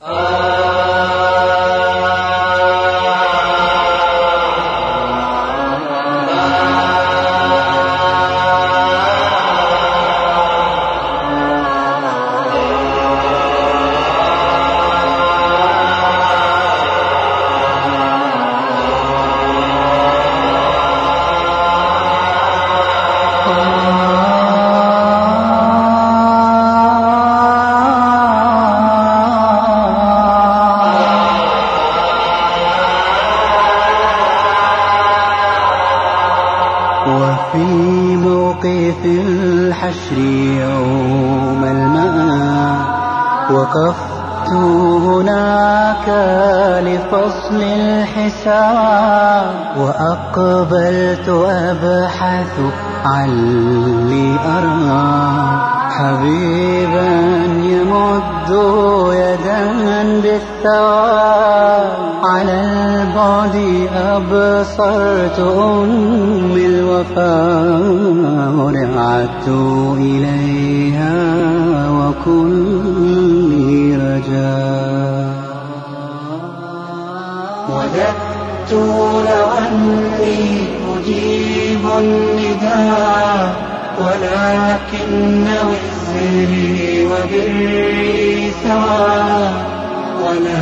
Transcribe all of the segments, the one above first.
Amén. وفي موقف الحشر يوم المآب وقفت هناك لفصل الحساب وأقبلت أبحث علي أرى. حبيبا يمد يدا بالثواب على البعد أبصرت أمي الوفاء ورعدت إليها وكلي رجاء وددت لو أني أجيب النداء ولكن وزري وبري سواء ولا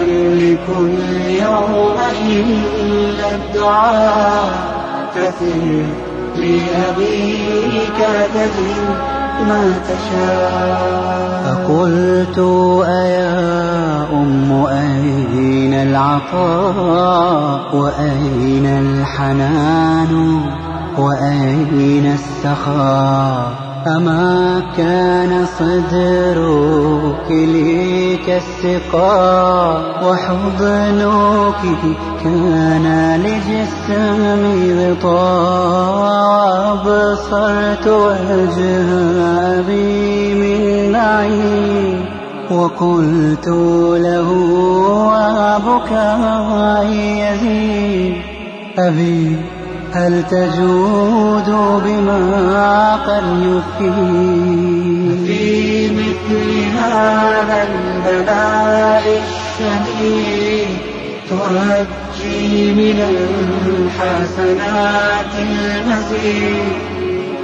أملك اليوم إلا الدعاء. كثر لأبيك تجد ما تشاء. فقلت أيا أم أين العطاء؟ وأين الحنان؟ وأين السخاء؟ أما كان صدرك لي كالسقاء وحضنك كان لجسمي غطاء أبصرت وجه أبي من نعيم وقلت له وبكائي يزيد أبي هل تجود بما قد يفيد؟ في مثل هذا البلاء الشديد ترجي من الحسنات المزيد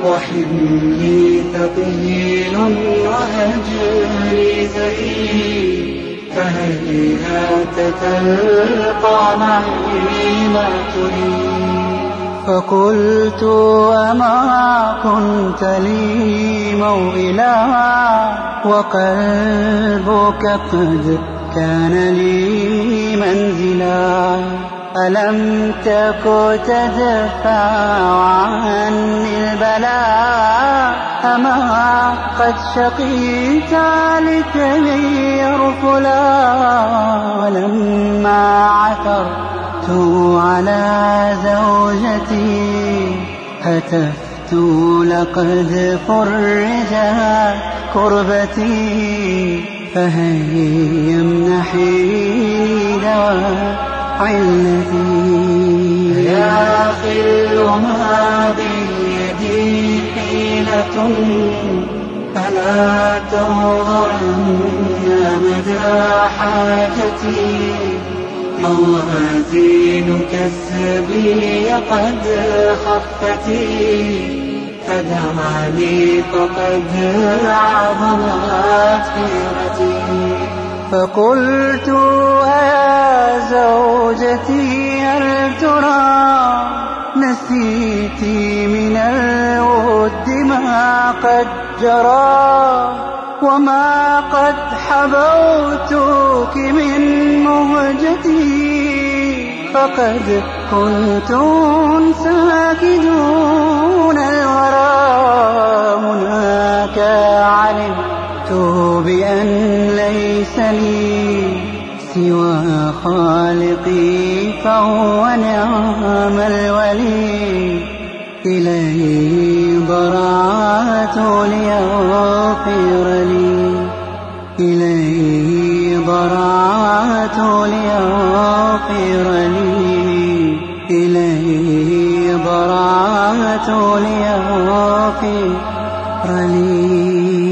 وحملي ثقيل وأجري زهيد فهيهات تلقى معي ما تريد. فقلت أما كنت لي موئلا وقلبك قد كان لي منزلا. ألم تك تدفع عني البلاء؟ أما قد شقيت لكي يرفلا ولما عثرت على زوجتي هتفت لقد فرجت كربتي فهيا امنحيني دواء علتي يا خل ما بيدي حيلة فلا تنظرن مدى حاجتي. موازين كسبي قد خفتي فدعني فقد عظمت خيرتي. فقلت يا زوجتي هل ترى نسيتي من الود ما قد جرى؟ وما قد حبوتك من مهجتي. فقد كنت ساكدون الورى هناك علمت بأن ليس لي سوى خالقي فهو نعم الولي. إليه ضرعت ليغفر لي. إليه ضرعت ليغفر لي. إليه ضرعت ليغفر لي.